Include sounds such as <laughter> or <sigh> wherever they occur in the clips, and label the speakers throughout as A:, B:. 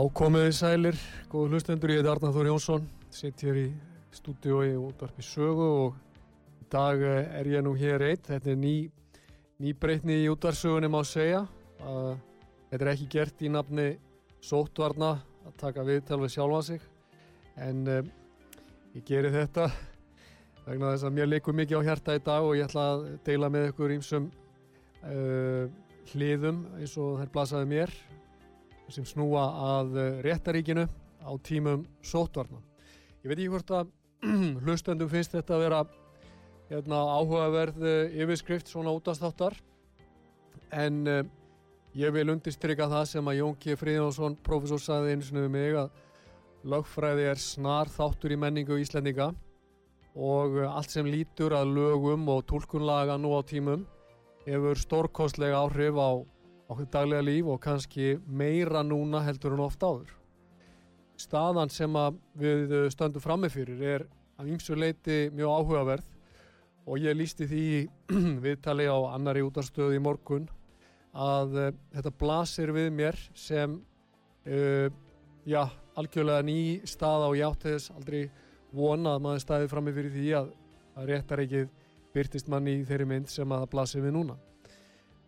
A: Já, komiði sælir, góðu hlustendur, ég heiti Arnar Þór Jónsson, sitt hér í stúdiói útvarpi sögu og í dag eh, er ég nú hér eitt, þetta er ný, ný breytni í útvarsögunni má segja, að þetta er ekki gert í nafni sótvarna að taka viðtal við sjálfa sig, en um, ég geri þetta vegna þess að mér leikur mikið á hjarta í dag og ég ætla að deila með ykkur ímsum uh, hliðum eins og þær blasaði mér sem snúa að eh, réttaríkinu á tímum sótvarna. Ég veit ekki hvort að <clears throat> hlustendum finnst þetta að vera hérna, áhugaverð eh, yfirskrift svona útastáttar en uh, ég vil undirstryka það sem að Jónki Fríðjónsson, professor, saði eins og mig að lögfræði er snar þáttur í menningu Íslendinga og allt sem lítur að lögum og tólkunlaga nú á tímum hefur stórkostlega áhrif á okkur daglega líf og kannski meira núna heldur en ofta áður. Staðan sem við stöndum frammefyrir er að ýmsu leiti mjög áhugaverð og ég lísti því <clears throat> viðtali á annari útarstöðu í morgun að uh, þetta blasir við mér sem uh, já, algjörlega ný stað á játtiðis aldrei vona að maður staði frammefyrir því að, að réttar ekki byrtist manni í þeirri mynd sem að það blasir við núna.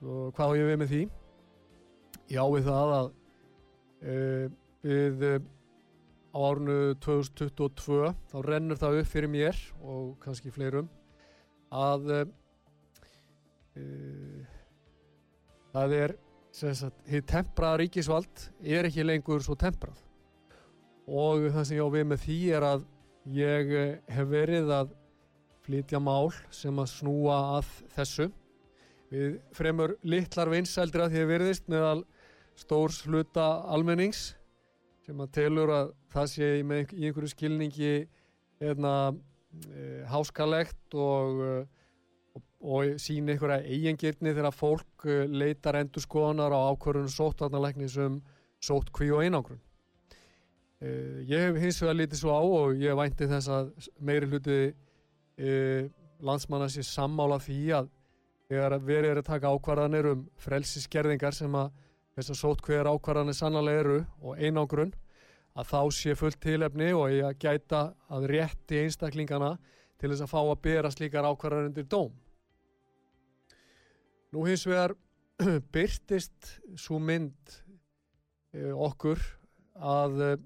A: Og hvað á ég við með því? Já við það að uh, við uh, á árunu 2022 þá rennur það upp fyrir mér og kannski fleirum að uh, það er hér tempraða ríkisvald er ekki lengur svo temprað. Og það sem ég á við með því er að ég hef verið að flytja mál sem að snúa að þessu. Við fremur litlar vinsældir að því að verðist meðal stórs hluta almennings sem að telur að það sé í, með, í einhverju skilningi eðna, e, háskalegt og, og, og síni einhverja eigingirni þegar fólk e, leitar endur skoðanar á ákvörðunum sóttvarnalækni sem sótt kví og einangrun. E, ég hef hins vegar litið svo á og ég vænti þess að meiri hluti e, landsmanna sé sammála því að þegar verið er að taka ákvarðanir um frelsiskerðingar sem að þess að sótt hver ákvarðanir sannlega eru og einangrun að þá sé fullt tilefni og ég að gæta að rétti einstaklingana til þess að fá að bera slíkar ákvarðanir undir dóm. Nú hins vegar <clears throat> byrtist svo mynd eh, okkur að eh,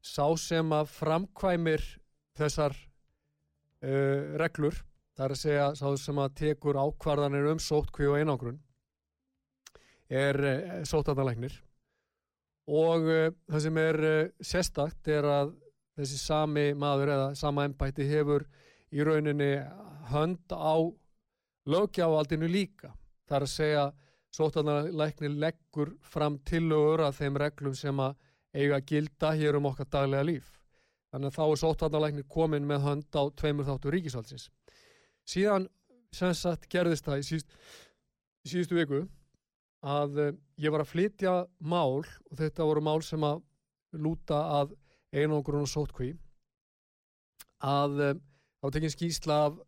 A: sá sem að framkvæmir þessar eh, reglur Það er að segja sá sem að tekur ákvarðanir um sótkví og einangrun er uh, sótarnalæknir og uh, það sem er uh, sérstakt er að þessi sami maður eða sama ennbætti hefur í rauninni hönd á lögjáaldinu líka. Það er að segja sótarnalæknir leggur fram tillögur að þeim reglum sem að eiga gilda hér um okkar daglega líf. Þannig að þá er sótarnalæknir komin með hönd á tveimur þáttu ríkisvaldsins síðan sem sagt gerðist það í, síðust, í síðustu viku að uh, ég var að flytja mál og þetta voru mál sem að lúta að einangrun og sótkví að uh, þá tekinn skýsla af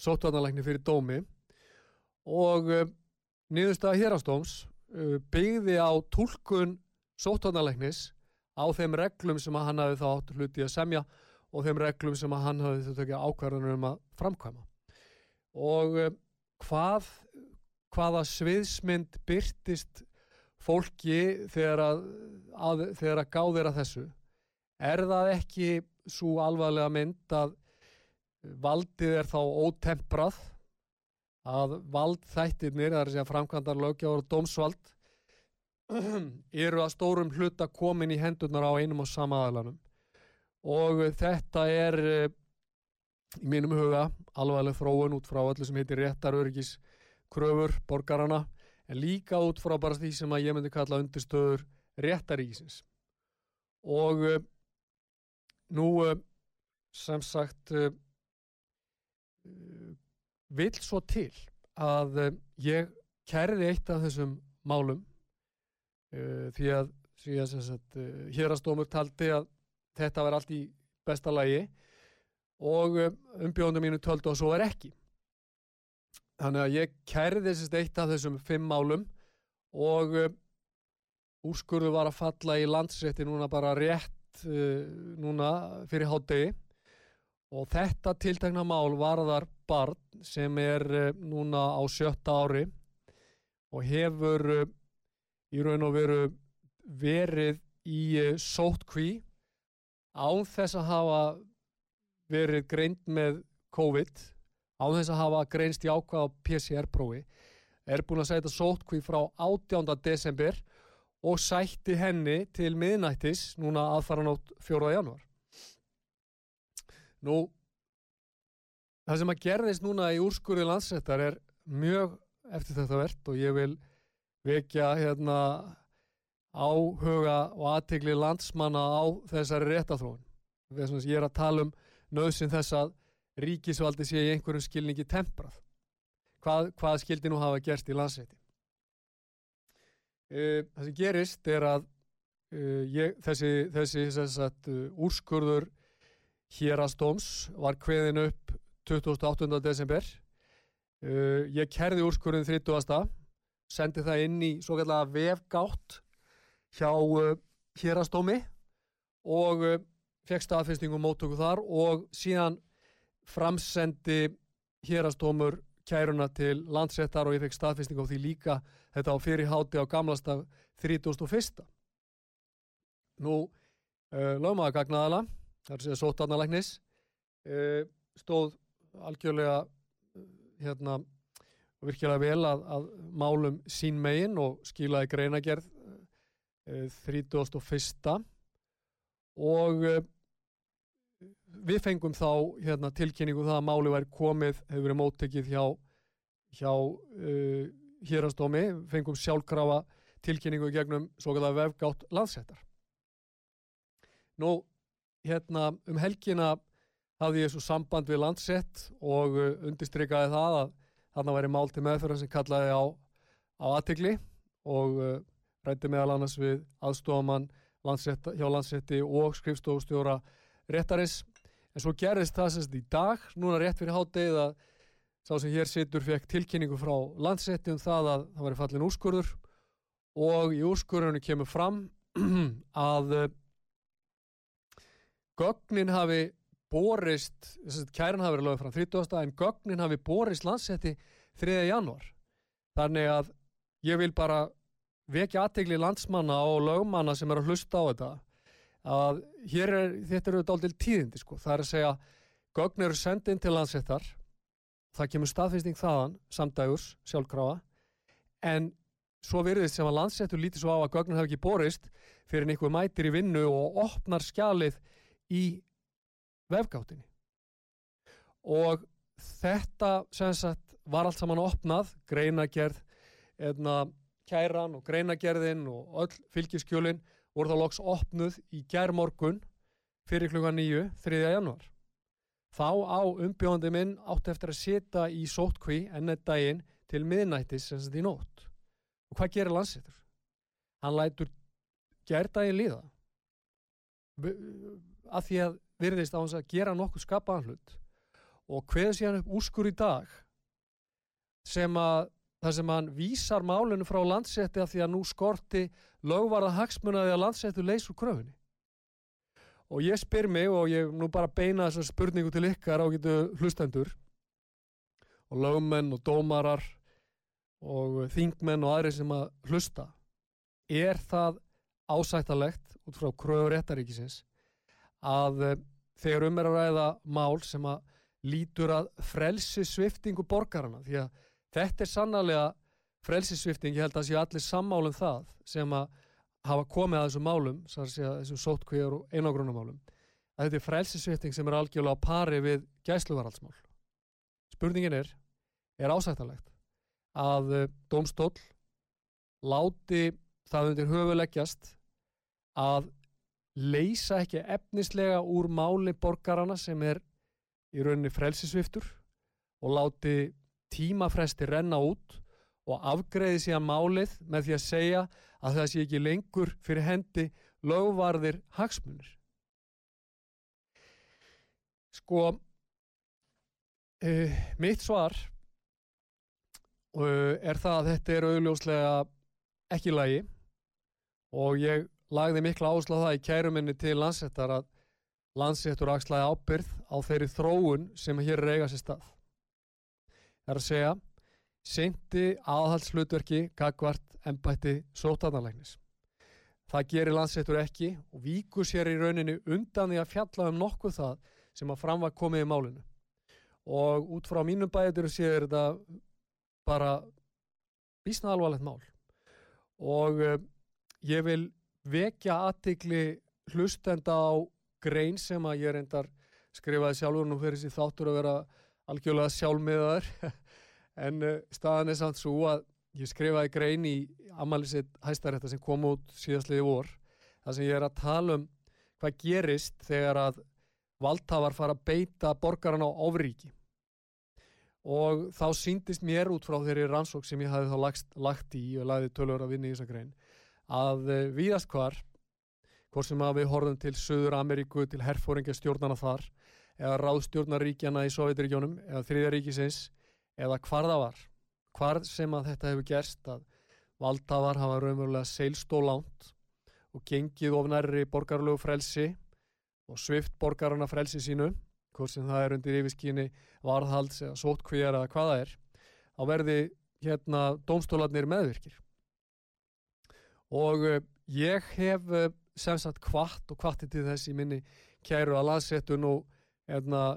A: sótvarnalækni fyrir dómi og uh, niðurstaða hérastóms byggði á tólkun sótvarnalæknis á þeim reglum sem að hann hafi þá átt hluti að semja og þeim reglum sem að hann hafði þetta ekki ákvarðanur um að framkvæma. Og hvað hvaða sviðsmynd byrtist fólki þegar að, að, þegar að gáðir að þessu? Er það ekki svo alvarlega mynd að valdið er þá ótemprað að vald þættirnir, það er að segja framkvæmdar lögjáður og dómsvald <clears throat> eru að stórum hluta komin í hendurnar á einum og sama aðalanum og þetta er eh, í mínum huga alvarleg þróun út frá öllu sem heitir réttaröryggis kröfur borgarana en líka út frá bara því sem að ég myndi kalla undirstöður réttaríkisins og uh, nú uh, sem sagt uh, vil svo til að ég kærði eitt af þessum málum því að, því að sagt, hérastómur taldi að þetta var allt í besta lagi og umbjóðunum mínu töldu og svo er ekki þannig að ég kærði eitt af þessum fimm málum og eh, uh, úrskurðu var að falla í landsrétti núna bara rétt uh, núna fyrir hátegi og þetta tiltakna mál varðar barn sem er uh, núna á sjötta ári og hefur í raun og veru verið í sótkví án þess að hafa verið greint með COVID-19 á þess að hafa greinst í ákvað á PCR-prófi er búin að sæta sótkví frá 18. desember og sætti henni til miðnættis núna aðfara nátt 4. januar. Nú, það sem að gerðist núna í úrskurði landsrættar er mjög eftir þetta verðt og ég vil vekja hérna, áhuga og aðtegli landsmanna á þessari réttathróun. Ég er að tala um nöðsin þess að ríkisvaldi sé í einhverjum skilningi temprað. Hvað, hvað skildi nú hafa gerst í landsrætti? Uh, það sem gerist er að uh, ég, þessi, þessi sagt, uh, úrskurður hérastóms var hveðin upp 28. desember ég kerði úrskurðin 30. sendi það inn í svo kallega vefgátt hjá hérastómi og fekk staðfestingum móttöku þar og síðan framsendi hérastómur kæruna til landsrettar og ég fekk staðfesting á því líka þetta á fyrirhátti á gamlastag 31. Nú, uh, lögmaða gagnaðala, það er að segja sótarnalæknis, uh, stóð algjörlega uh, hérna virkilega vel að, að málum sín megin og skilaði greinagerð uh, 31. og við fengum þá hérna, tilkynningu um það að máli væri komið, hefur verið móttekið hjá, hjá uh, hérastómi, fengum sjálfkrafa tilkynningu gegnum svo kallar vefgátt landsettar. Nú, hérna um helgina hafði ég svo samband við landsett og uh, undistrykkaði það að þarna væri mál til meðferðar sem kallaði á, á aðtegli og uh, rætti meðal annars við aðstofamann hjá landsetti og skrifstofustjóra réttarins en svo gerðist það semst í dag núna rétt fyrir háttegið að sá sem hér situr fekk tilkynningu frá landsetti um það að það væri fallin úrskurður og í úrskurðunum kemur fram <clears throat> að uh, gögnin hafi borist, kæran hafi verið lögð fram 30. en gögnin hafi borist landsetti 3. januar þannig að ég vil bara vekja aðtegli landsmanna og lögmanna sem er að hlusta á þetta að hér er, þetta eru dáltil tíðindi sko, það er að segja gögn eru sendin til landsettar það kemur staðfýsting þaðan samdægurs, sjálfkrafa. En svo virðist sem að landsettur lítið svo á að gögnin hafi ekki borist fyrir einhver mætir í vinnu og opnar skjalið í vefgáttinni. Og þetta sem sagt var allt saman opnað greinagerð eðna, kæran og greinagerðin og öll fylgiskjölin voru þá loks opnuð í gær morgun fyrir klukka nýju, 3. januar. Þá á umbjóðandi minn átti eftir að setja í sótkví ennett daginn til miðnættis sem þetta í nótt. Og hvað gerir landsettur? Hann lætur gerdaginn líða að því að virðist á hans að gera nokkuð skapaðan hlut og hveð sér hann upp úrskur í dag sem að þar sem hann vísar málinu frá landsetti að því að nú skorti lögvarða hagsmunaði að landsettu leysur kröfunni. Og ég spyr mig og ég nú bara beina þessar spurningu til ykkar á getu hlustendur og lögmenn og dómarar og þingmenn og aðri sem að hlusta. Er það ásættalegt út frá kröfur réttaríkisins að eh, þegar um er að ræða mál sem að lítur að frelsi sviftingu borgarna því að þetta er sannlega frelsisvifting, ég held að sé allir sammálum það sem að hafa komið að þessum málum, þessum sótkvíjar og einogrunumálum, að þetta er frelsisvifting sem er algjörlega á pari við gæsluvaraldsmál. Spurningin er, er ásættanlegt að uh, domstól láti það undir höfuleggjast að leysa ekki efnislega úr máli borgarana sem er í rauninni frelsisviftur og láti tímafresti renna út og afgreði síðan málið með því að segja að það sé ekki lengur fyrir hendi lögvarðir hagsmunir. Sko, uh, mitt svar uh, er það að þetta er auðljóslega ekki lagi og ég lagði mikla áherslu á það í kæruminni til landsettar að landsettur axlaði ábyrð á þeirri þróun sem hér eiga sér stað. Er að segja, seinti aðhalslutverki gagvart ennbætti sótarnalægnis. Það gerir landsettur ekki og víkur sér í rauninni undan því að fjalla um nokkuð það sem að framvað komið í málinu. Og út frá mínum bæður séður þetta bara bísna alvarlegt mál. Og uh, ég vil vekja aðtikli hlustenda á grein sem að ég reyndar skrifaði sjálfur nú fyrir þessi þáttur að vera algjörlega sjálfmiðaður. <laughs> En uh, staðan er samt svo að ég skrifaði grein í Amaliðsitt hæstarétta sem kom út síðastliði vor þar sem ég er að tala um hvað gerist þegar að valdhafar fara að beita borgaran á ofríki. Og þá síndist mér út frá þeirri rannsók sem ég hafi þá lagt, lagt í og lagði tölur að vinna í þessa grein að uh, víðast hvar hvort sem að við horfum til Suður Ameríku til herfóringastjórnana þar eða ráðstjórnaríkjana í Sovjetiríkjónum eða þriðaríkisins eða hvar það var. Hvar sem að þetta hefur gerst að valdhafar hafa raunverulega seilst og lánt og gengið ofnæri borgarlegu frelsi og svift borgarana frelsi sínu hvort sem það er undir yfirskyni varðhalds eða sótkvíjar eða hvaða er þá verði hérna domstólarnir meðvirkir. Og uh, ég hef uh, sem sagt kvart og kvarti til þess í minni kæru að landsettun og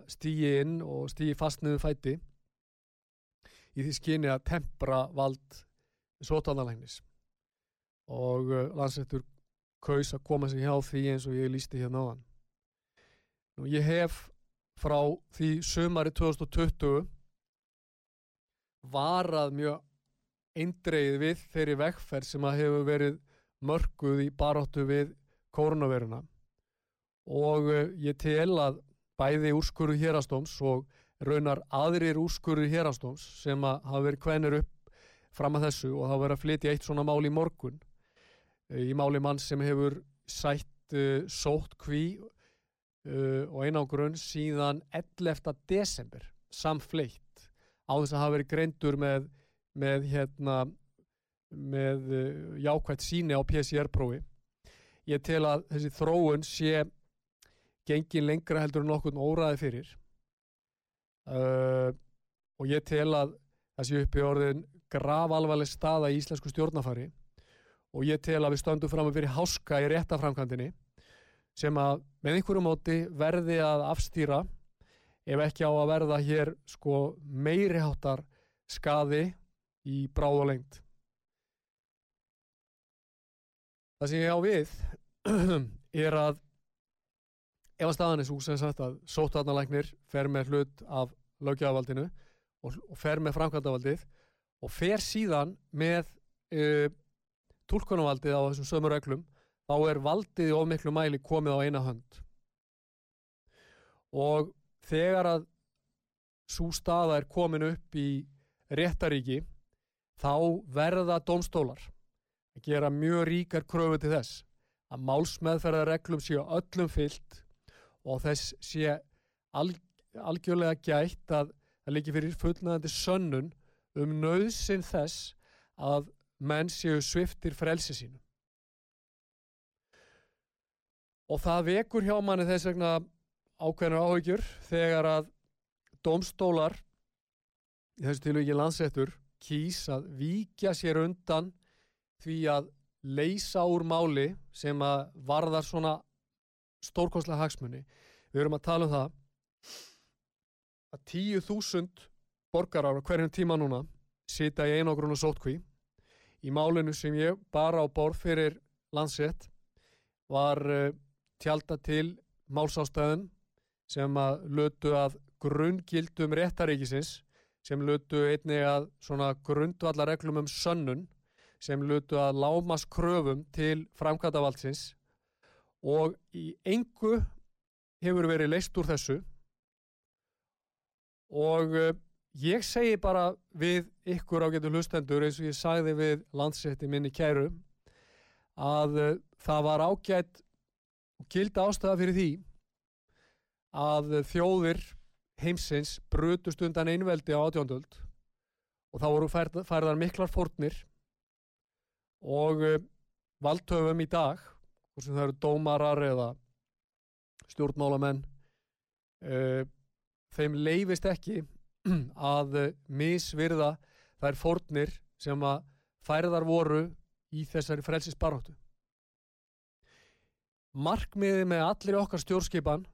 A: stýji inn og stýji fastniðu fæti í því skyni að tempra vald sótanarlægnis og uh, landsettur kaus að koma sig hjá því eins og ég lísti hérna á hann Nú, ég hef frá því sömari 2020 varað mjög eindreið við þeirri vekkferð sem að hefur verið mörguð í baróttu við koronaviruna og uh, ég tel að bæði úrskurðu hérastóms og raunar aðrir úrskurðu hérastóms sem að hafa verið kvenir upp fram að þessu og hafa verið að flytja eitt svona mál í morgun uh, í máli mann sem hefur sætt uh, sótt kví og einangrun síðan 11. desember samfleitt á þess að hafa verið greindur með, með hérna með jákvægt síni á PCR-prófi ég tel að þessi þróun sé gengin lengra heldur en okkur óraði fyrir. Uh, og ég tel að þessi uppi orðin grav alvarleg staða í íslensku stjórnafari og ég tel að við stöndum fram að fyrir háska í réttaframkvæmdini sem að með einhverju móti verði að afstýra ef ekki á að verða hér sko meiriháttar skaði í bráð og lengt Það sem ég á við <clears throat> er að ef að staðan er svo sem sagt að sótvarnalæknir fer með hlut af lögjafaldinu og, og fer með framkvæmdavaldið og fer síðan með uh, tólkunavaldið á þessum sömur öglum þá er valdið í ofmiklu mæli komið á eina hönd. Og þegar að svo staða er komin upp í réttaríki þá verða domstólar að gera mjög ríkar kröfu til þess að málsmeðferðarreglum séu öllum fyllt og þess sé alg, algjörlega gætt að það líki fyrir fullnaðandi sönnun um nöðsinn þess að menn séu sviftir frelsi sínu. Og það vekur hjá manni þess vegna ákveðnar áhugjur þegar að domstólar, í þessu tilvíki landsettur, kýs að víkja sér undan því að leysa úr máli sem að varðar svona stórkonslega hagsmunni. Við erum að tala um það að tíu þúsund borgarar á hverjum tíma núna sita í einogrun og sótkví í málinu sem ég bara á borð fyrir landsett var uh, tjálta til málsástæðum sem að lötu að grunngildum réttaríkisins sem lötu einnig að grundvallarreglum um sönnun sem lötu að lámas kröfum til framkvæmdavaldsins og í engu hefur verið leist úr þessu. Og uh, ég segi bara við ykkur ágættu hlustendur eins og ég sagði við landsetti minni kæru að uh, það var ágætt og gildi ástæða fyrir því að þjóðir heimsins brutust undan einveldi á átjóndöld og þá voru færð, færðar miklar fórnir. Og uh, valdhöfum í dag hvort sem það eru dómarar eða stjórnmálamenn uh, þeim leifist ekki <clears throat> að uh, misvirða þær fórnir sem að færðar voru í þessari frelsisbaróttu markmiði með allir okkar stjórnskipan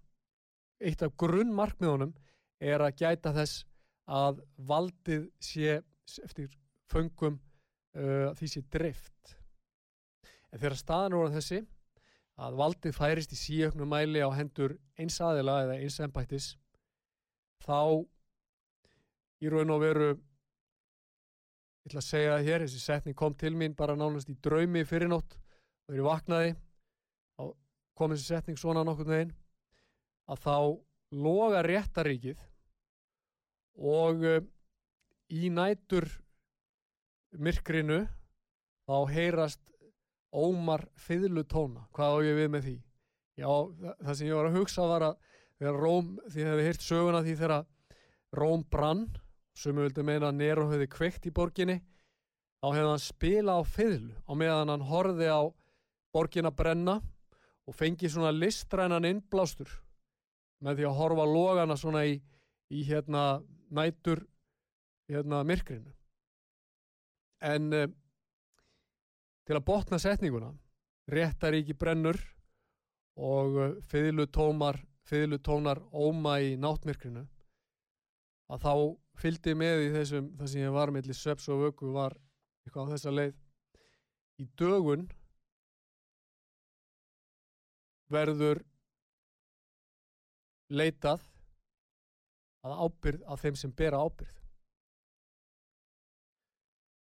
A: eitt af grunn markmiðunum er að gæta þess að valdið sé eftir föngum uh, því sé drift en þegar staðan voru þessi að valdið færist í síöknum mæli á hendur eins aðila eða eins ennbættis þá í raun og veru ég ætla að segja það hér þessi setning kom til mín bara nánast í draumi fyrirnótt og þegar ég vaknaði þá kom þessi setning svona nokkur neginn að þá loga réttaríkið og uh, í nætur myrkrinu þá heyrast ómar fiðlutóna, hvað á ég við með því? Já, það sem ég var að hugsa var að þegar Róm, því að við heirt söguna því þegar Róm brann sem við vildum meina að Nero hefði kveikt í borginni þá hefði hann spila á fiðlu á meðan hann horfi á borgin að brenna og fengi svona listrænan innblástur með því að horfa logana svona í, í hérna nætur hérna myrkrinu. En uh, til að botna setninguna. Réttaríki brennur og uh, fiðlutómar fiðlutónar óma í náttmyrkrinu. Að þá fylgdi með í þessum það sem ég var mellir sveps og vöku var eitthvað á þessa leið. Í dögun verður leitað að ábyrð af þeim sem bera ábyrð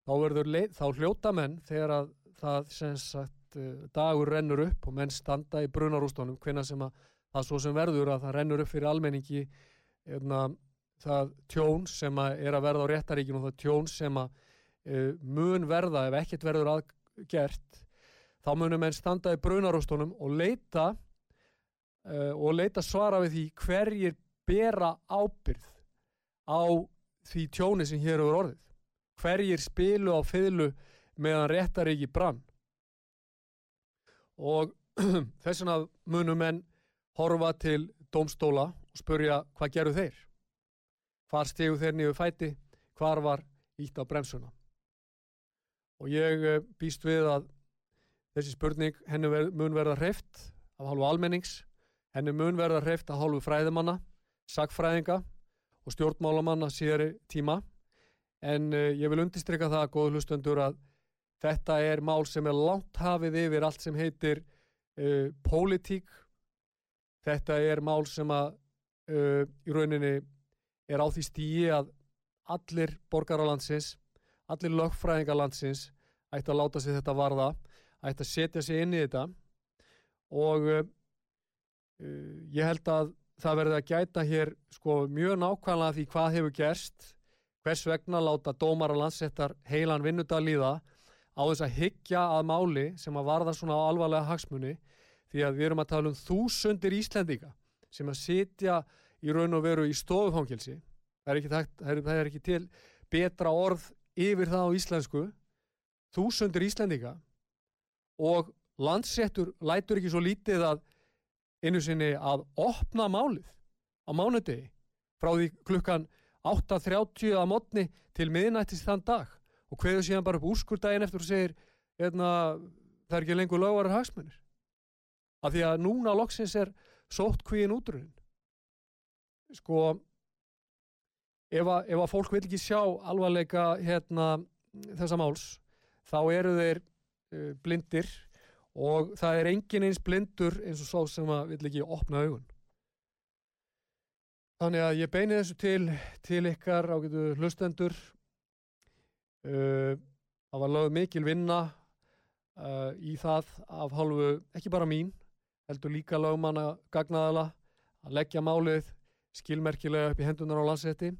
A: þá verður leit, þá hljóta menn þegar að það sem sagt dagur rennur upp og menn standa í brunarústónum hvenna sem að það svo sem verður að það rennur upp fyrir almenningi eðna, það tjón sem að er að verða á réttaríkinu og það tjón sem að uh, mun verða ef ekkert verður aðgert þá munum menn standa í brunarústónum og leita uh, og leita svara við því hverjir bera ábyrð á því tjóni sem hér eru orðið. Hverjir spilu á fiðlu meðan réttaríki brann. Og <clears throat> þess vegna munum menn horfa til dómstóla og spurja hvað gerðu þeir? Hvar stegu þeir niður fæti? Hvar var ítt á bremsuna? Og ég eh, býst við að þessi spurning henni mun verða hreift af hálfu almennings henni mun verða hreift af hálfu fræðimanna sagfræðinga og stjórnmálamanna síðari tíma. En uh, ég vil undistrykka það, góðu hlustendur, að þetta er mál sem er langt hafið yfir allt sem heitir uh, pólitík. Þetta er mál sem að uh, í rauninni er á því stíi að allir borgaralandsins allir lögfræðingalandsins ætti að láta sig þetta varða ætti að setja sig inn í þetta. Og ég held að það verði að gæta hér sko mjög nákvæmlega því hvað hefur gerst. Hvers vegna láta dómar og landsettar heilan vinnudag líða á þess að hyggja að máli sem að varða svona alvarlega hagsmunni því að við erum að tala um þúsundir Íslendinga sem að sitja í raun og veru í stofufangilsi það er ekki, takt, það er, það er ekki til betra orð yfir það á íslensku. Þúsundir Íslendinga og landsettur lætur ekki svo lítið að einu sinni að opna málið á mánudegi frá því klukkan 8.30 að modni til miðnættis þann dag og hverju síðan bara upp úrskurdaginn eftir og segir eðna, það er ekki lengur lögvarar hagsmunir. Af því að núna loksins er sótt kvíin útrúin sko ef að, ef að fólk vil ekki sjá alvarleika hérna, þessa máls þá eru þeir uh, blindir og það er engin eins blindur eins og svo sem að vil ekki opna augun. Þannig að ég beini þessu til til ykkar ágætu hlustendur uh, það var lögð mikil vinna uh, í það af hálfu ekki bara mín heldur líka lögmanna gagnaðala að leggja málið skilmerkilega upp í hendunar á landsetti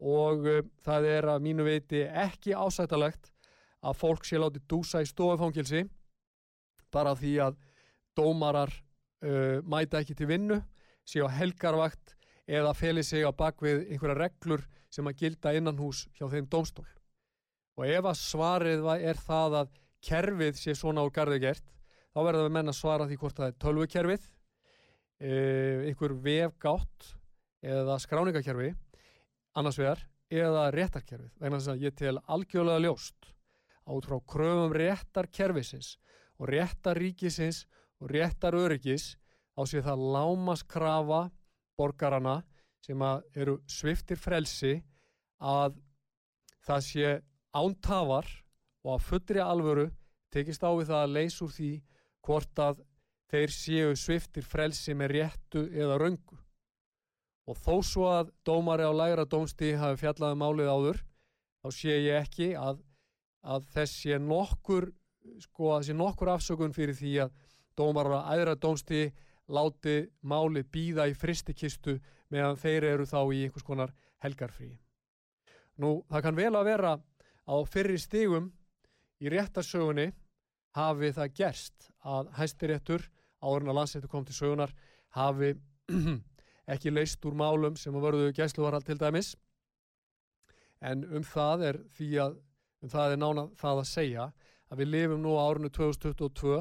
A: og uh, það er að mínu veiti ekki ásættalegt að fólk sé látið dúsa í stofangilsi bara því að dómarar mæta ekki til vinnu sé á helgarvakt eða feli sig á bakvið einhverja reglur sem að gilda innan hús hjá þeim dómstól og ef að svarið er það að kerfið sé svona úr garði gert þá verður við menna að svara því hvort það er tölvukerfið uh, einhver vefgátt eða skráningakerfi annars vegar eða réttarkerfið. Vegna þess að ég tel algjörlega ljóst át frá kröfum réttarkerfisins og réttarríkisins og réttaröryggis á sé það lámaskrafa borgarana sem eru sviftir frelsi að það sé ántafar og að fullri alvöru tekist á við það að leysa úr því hvort að þeir séu sviftir frelsi með réttu eða röngu og þó svo að dómari á lægra dómstíð hafi fjallað um málið áður þá sé ég ekki að, að þess sé nokkur sko nokkur afsökun fyrir því að dómari á æðra dómstíð láti málið býða í fristikistu meðan þeir eru þá í einhvers konar helgarfrí. Nú það kann vel að vera á fyrri stigum í réttarsögunni hafi það gerst að hæstiréttur áður en að landsettu kom til sögunar hafi <clears throat> ekki leist úr málum sem að verðu gæsluvarhald til dæmis. En um það er því að um það er nána það að segja að við lifum nú á árinu 2022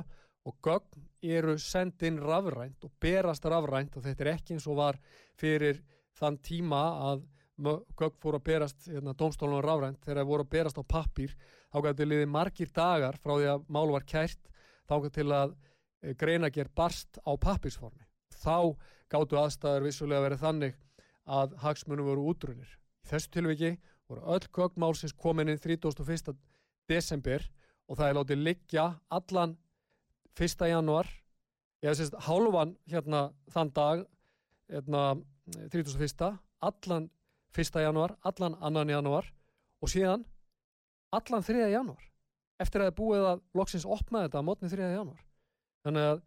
A: og gögn eru sendin rafrænt og berast rafrænt og þetta er ekki eins og var fyrir þann tíma að gögn fóru að berast hérna, domstólunum rafrænt þegar það voru að berast á pappir þá gæti liðið margir dagar frá því að mál var kært þá gæti til að eh, greina ger barst á pappirsformi þá gáttu aðstæður vissulega verið þannig að hagsmunum voru útrunir. Í þessu tilviki voru öll gögnmálsins komin inn 31. desember og það er látið liggja allan 1. januar eða sérst hálfan hérna þann dag hérna, 31. allan 1. januar, allan 2. januar og síðan allan 3. januar eftir að það er búið að loksins opna þetta á mótni 3. januar þannig að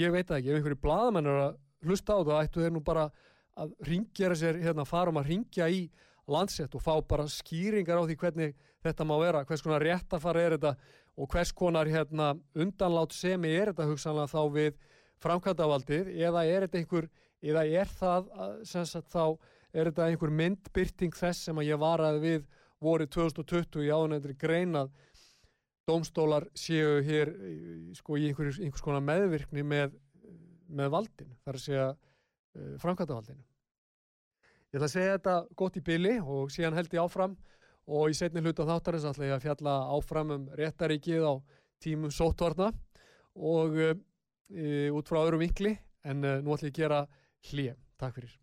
A: ég veit ekki, ef einhverju bladamennur að hlusta á það, ættu þeir nú bara að ringjara sér, hérna, fara um að ringja í landsett og fá bara skýringar á því hvernig þetta má vera, hvers konar réttafar er þetta og hvers konar hérna, undanlát semi er þetta hugsanlega þá við framkvæmdavaldið eða er þetta einhver, eða er það sagt, þá er þetta einhver myndbyrting þess sem að ég varaði við voru 2020 í áðunendri greinað dómstólar séu hér sko, í einhvers, einhvers konar meðvirkni með, með valdin, þar að segja uh, framkvæmtavaldinu. Ég ætla að segja þetta gott í byli og síðan held ég áfram og í setni hluta þáttarins ætla ég að fjalla áfram um réttaríkið á tímum sótvarna og uh, út frá öðru vikli en uh, nú ætla ég að gera hlið. Takk fyrir.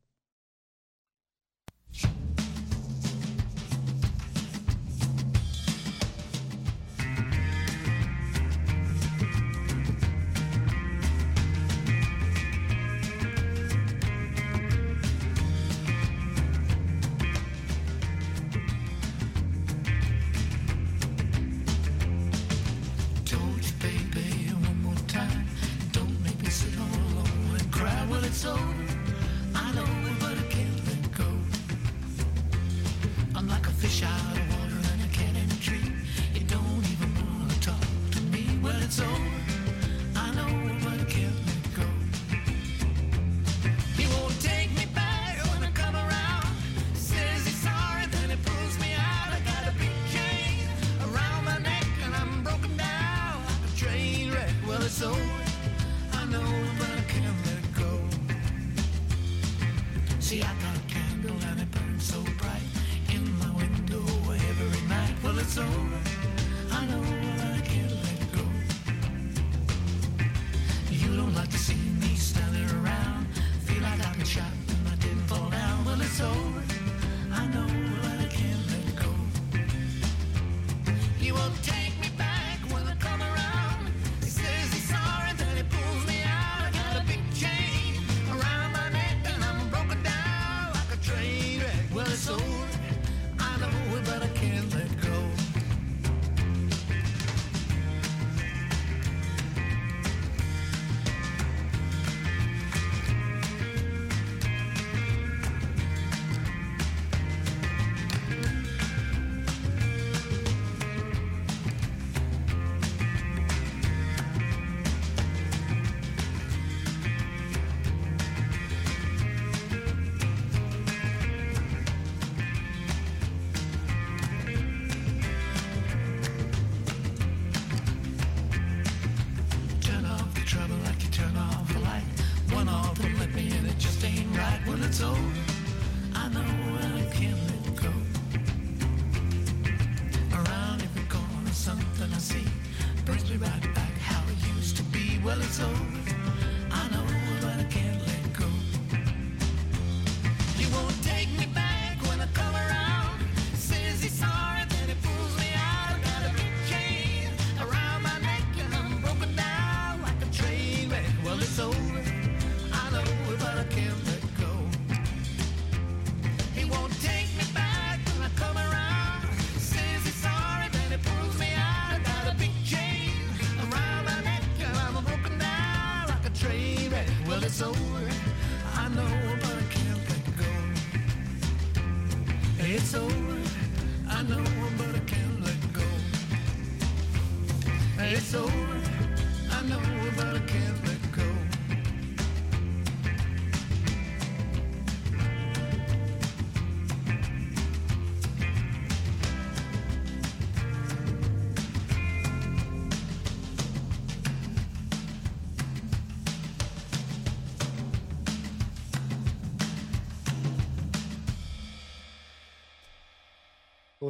B: Well, it's over.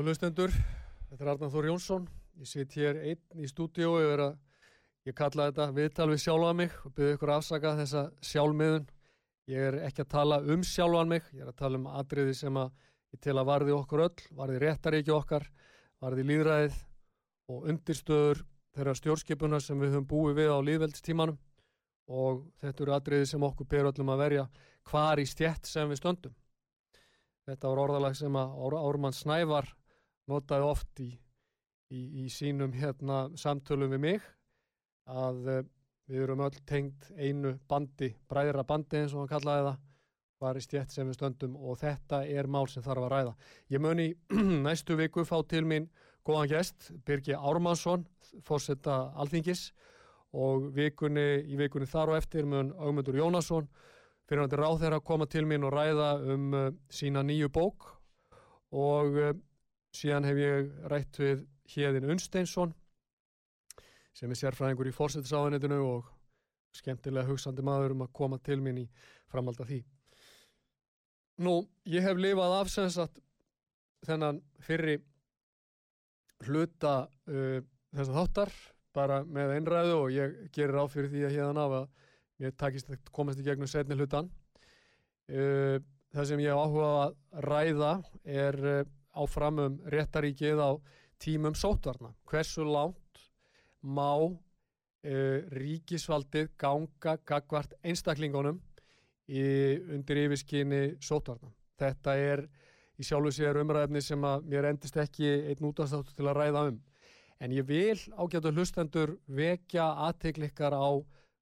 A: Góð hlustendur, þetta er Arnar Þór Jónsson. Ég sitt hér einn í stúdíó yfir að ég kalla þetta viðtal við sjálfa mig og byrði ykkur afsaka þessa sjálfmiðun. Ég er ekki að tala um sjálfan mig, ég er að tala um atriði sem að ég til að varði okkur öll, varði réttaríki okkar, varði líðræðið og undirstöður þeirra stjórnskipuna sem við höfum búið við á líðveldistímanum og þetta eru atriði sem okkur ber öllum að verja hvar í stjætt sem við stöndum. Þetta var orðalag sem að Ár- Ármann Snævar notaði oft í, í, í sínum hérna, samtölum við mig að uh, við erum öll tengd einu bandi, bræðra bandi eins og hann kallaði það var í stjætt sem við stöndum og þetta er mál sem þarf að ræða. Ég mun í <clears throat> næstu viku fá til mín góðan gest, Birgi Ármannsson, fórsetta Alþingis og vikunni, í vikunni þar og eftir mun Augmundur Jónasson fyrir hann ráð þeirra að koma til mín og ræða um uh, sína nýju bók og uh, síðan hef ég rætt við Hjeðin Unsteinsson sem er sérfræðingur í fórsetisafanitinu og skemmtilega hugsandi maður um að koma til mín í framhald af því. Nú, ég hef lifað af sem sagt þennan fyrri hluta uh, þessa þáttar bara með einræðu og ég gerir á fyrir því að hérna af að mér takist að komast í gegnum setni hlutan. Uh, það sem ég áhuga að ræða er uh, áfram um réttaríkið á tímum sótvarna. Hversu langt má uh, ríkisvaldið ganga gagvart einstaklingunum í, undir yfirskinni sótvarna. Þetta er í sjálfu sér umræðefni sem að mér endist ekki einn útastáttu til að ræða um. En ég vil ágætu hlustendur vekja aðteklikkar á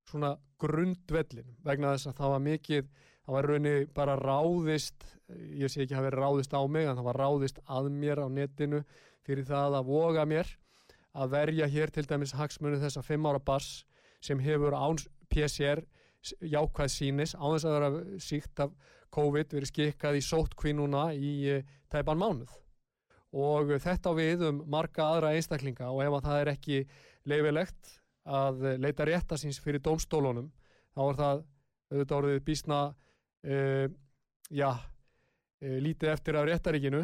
A: svona grundvellin vegna þess að það var mikið, það var raunni bara ráðist, ég sé ekki að hafa verið ráðist á mig, en það var ráðist að mér á netinu fyrir það að voga mér að verja hér til dæmis hagsmunni þessa fimm ára bass sem hefur án PCR jákvæð sínis, án þess að vera síkt af COVID verið skikkað í sóttkvinnuna í eh, tæpan mánuð. Og þetta á við um marga aðra einstaklinga og ef að það er ekki leifilegt að leita rétta síns fyrir dómstólunum þá er það auðvitað orðið bísna uh, já uh, lítið eftir af réttaríkinu.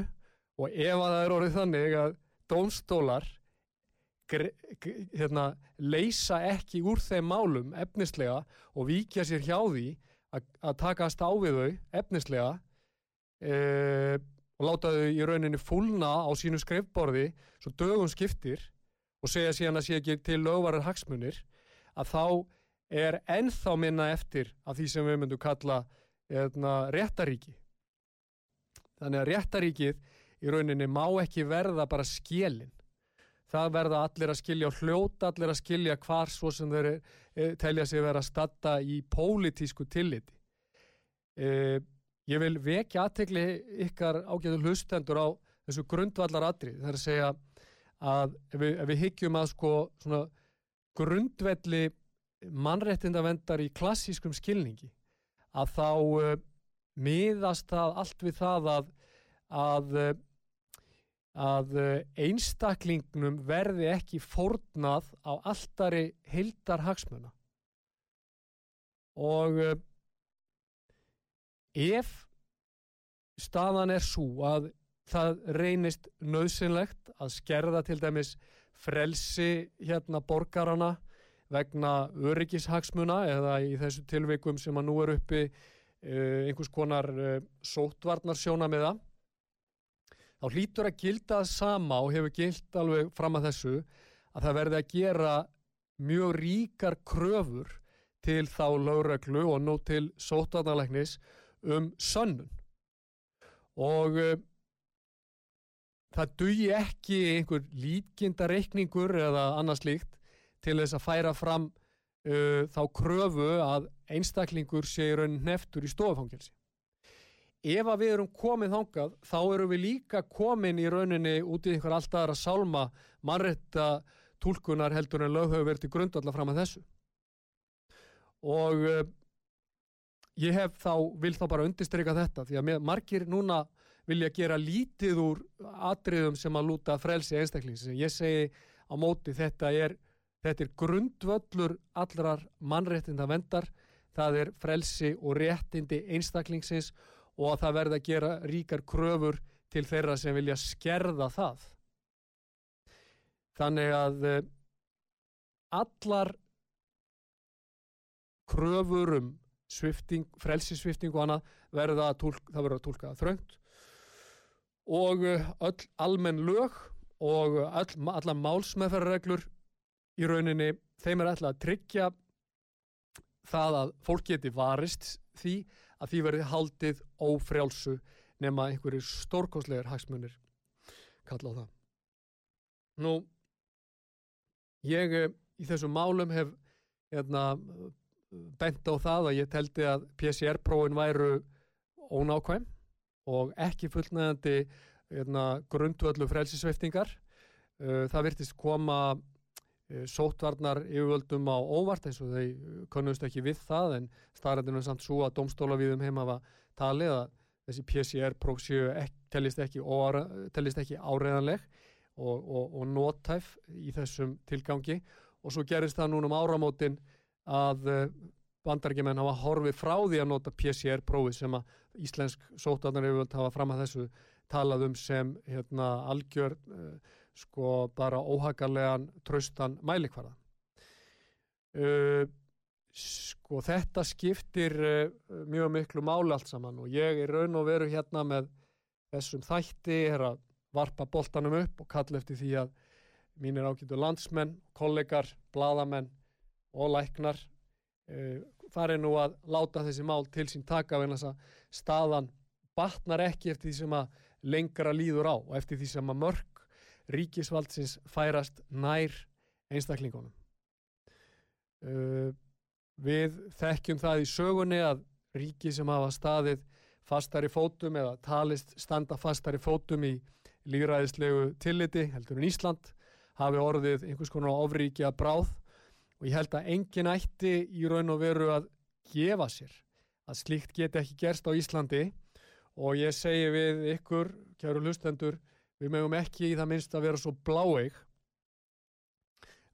A: Og ef að það er orðið þannig að dómstólar hérna, leysa ekki úr þeim málum efnislega og víkja sér hjá því að, takast á við þau efnislega uh, og láta þau í rauninni fúlna á sínu skrifborði svo dögum skiptir og segja síðan að sé ekki til lögvarar hagsmunir að þá er ennþá minna eftir af því sem við myndum kalla réttaríki. Þannig að réttaríkið í rauninni má ekki verða bara skjelin. Það verða allir að skilja og hljóta allir að skilja hvar svo sem þeir e, telja sig vera að statta í pólitísku tilliti. E, ég vil vekja aðtegli ykkar ágæðu hlustendur á þessu grundvallar atrið. Það er að segja að ef við, ef við hyggjum að sko svona grundvelli mannréttindavendar í klassískum skilningi að þá uh, miðast það allt við það að að, uh, að uh, einstaklingnum verði ekki fórnað á alltari heildar hagsmuna og uh, ef staðan er svo að það reynist nöðsynlegt að skerða til dæmis frelsi hérna borgarana vegna öryggishagsmuna eða í þessu tilvikum sem að nú er uppi uh, einhvers konar uh, sótvarnarsjóna með það þá hlýtur að gilda það sama og hefur gilt alveg fram að þessu að það verði að gera mjög ríkar kröfur til þá lögreglu og nú til sótvarnalæknis um sönnun. Og uh, það dugi ekki einhver líkinda reikningur eða annað slíkt til þess að færa fram uh, þá kröfu að einstaklingur sé í raunin neftur í stofufangelsi. Ef að við erum komið þangað, þá erum við líka komin í rauninni út í einhver allt aðra sálma mannrætta túlkunar heldur en lög hefur verið til grundvallar fram að þessu. Og uh, ég hef þá, vil þá bara undirstryka þetta því að margir núna vilja gera lítið úr atriðum sem að lúta frelsi einstaklings. Ég segi á móti þetta er Þetta er grundvöllur allrar mannréttinda vendar, það er frelsi og réttindi einstaklingsins og að það verða að gera ríkar kröfur til þeirra sem vilja skerða það. Þannig að eh, allar kröfur um svifting, frelsisvifting og annað verða að tólka, það verða að tólka þröngt og eh, öll almenn lög og öll, allar málsmeðferðarreglur í rauninni þeim er ætlað að tryggja það að fólk geti varist því að því verði haldið ófrjálsu nema einhverjir stórkostlegar hagsmunir kalla á það. Nú, ég eh, í þessum málum hef hérna, bent á það að ég teldi að PCR-prófin væru ónákvæm og ekki fullnægandi hérna, grundvöldu frelsisveiftingar. Það virtist koma eh, sótvarnar yfirvöldum á óvart eins og þau kannust ekki við það en staðrændinu er samt svo að domstóla við um heim hafa talið að þessi PCR-próf séu ek, tellist, ekki tellist ekki áreðanleg og, og, og nótæf í þessum tilgangi. Og svo gerist það núna um áramótin að bandarækjumenn hafa horfið frá því að nota PCR-prófi sem að íslensk sótvarnar yfirvöld hafa fram að þessu talað um sem hérna, algjör sko bara óhagarlegan traustan mælikvarða. Uh, sko þetta skiptir uh, mjög miklu máli allt saman og ég er raun og veru hérna með þessum þætti er að varpa boltanum upp og kalla eftir því að mínir ágætu landsmenn, kollegar, bladamenn og læknar uh, fari nú að láta þessi mál til sín taka þess að staðan batnar ekki eftir því sem að lengra líður á og eftir því sem að mörg ríkisvaldsins færast nær einstaklingunum. Uh, við þekkjum það í sögunni að ríki sem hafa staðið fastar í fótum eða talist standa fastar í fótum í líðræðislegu tilliti, heldur en Ísland, hafi orðið einhvers konar ofríkja bráð og ég held að engin ætti í raun og veru að gefa sér að slíkt geti ekki gerst á Íslandi og ég segi við ykkur, kæru hlustendur, við mögum ekki í það minnst að vera svo bláeig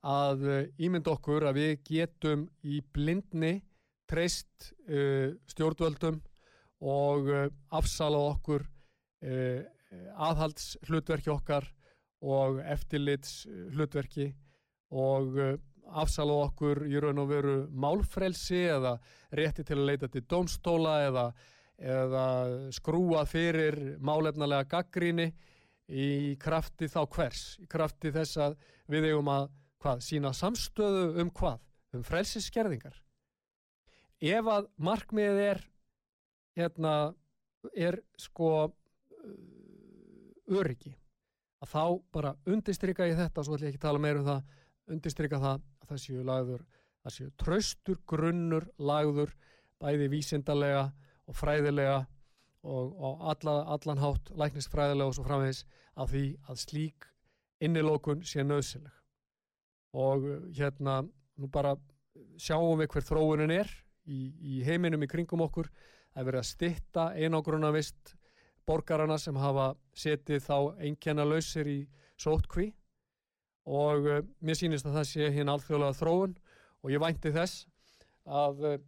A: að ímynd okkur að við getum í blindni treyst uh, stjórnvöldum og uh, afsala okkur uh, aðhalds hlutverki okkar og eftirlits hlutverki og afsala okkur í raun og veru málfrelsi eða rétti til að leita til dómstóla eða, eða skrúa fyrir málefnalega gaggríni í krafti þá hvers, í krafti þess að við eigum að hvað, sína samstöðu um hvað, um frelsisskerðingar. Ef að markmiðið er, hérna, er sko öryggi, að þá bara undistrykka ég þetta, svo ætlum ég ekki að tala meira um það, undistrykka það að það séu lagður, það séu traustur grunnur lagður, bæði vísindarlega og fræðilega og, og alla, allan hátt læknisfræðilega og svo framvegis af því að slík innilókun sé nöðsileg og hérna nú bara sjáum við hver þróunin er í, í heiminum í kringum okkur. Það er verið að stitta einogruna vist borgarana sem hafa setið þá einkenna lausir í sótkví og uh, mér sýnist að það sé hinn alþjóðlega þróun. Og ég vænti þess að uh,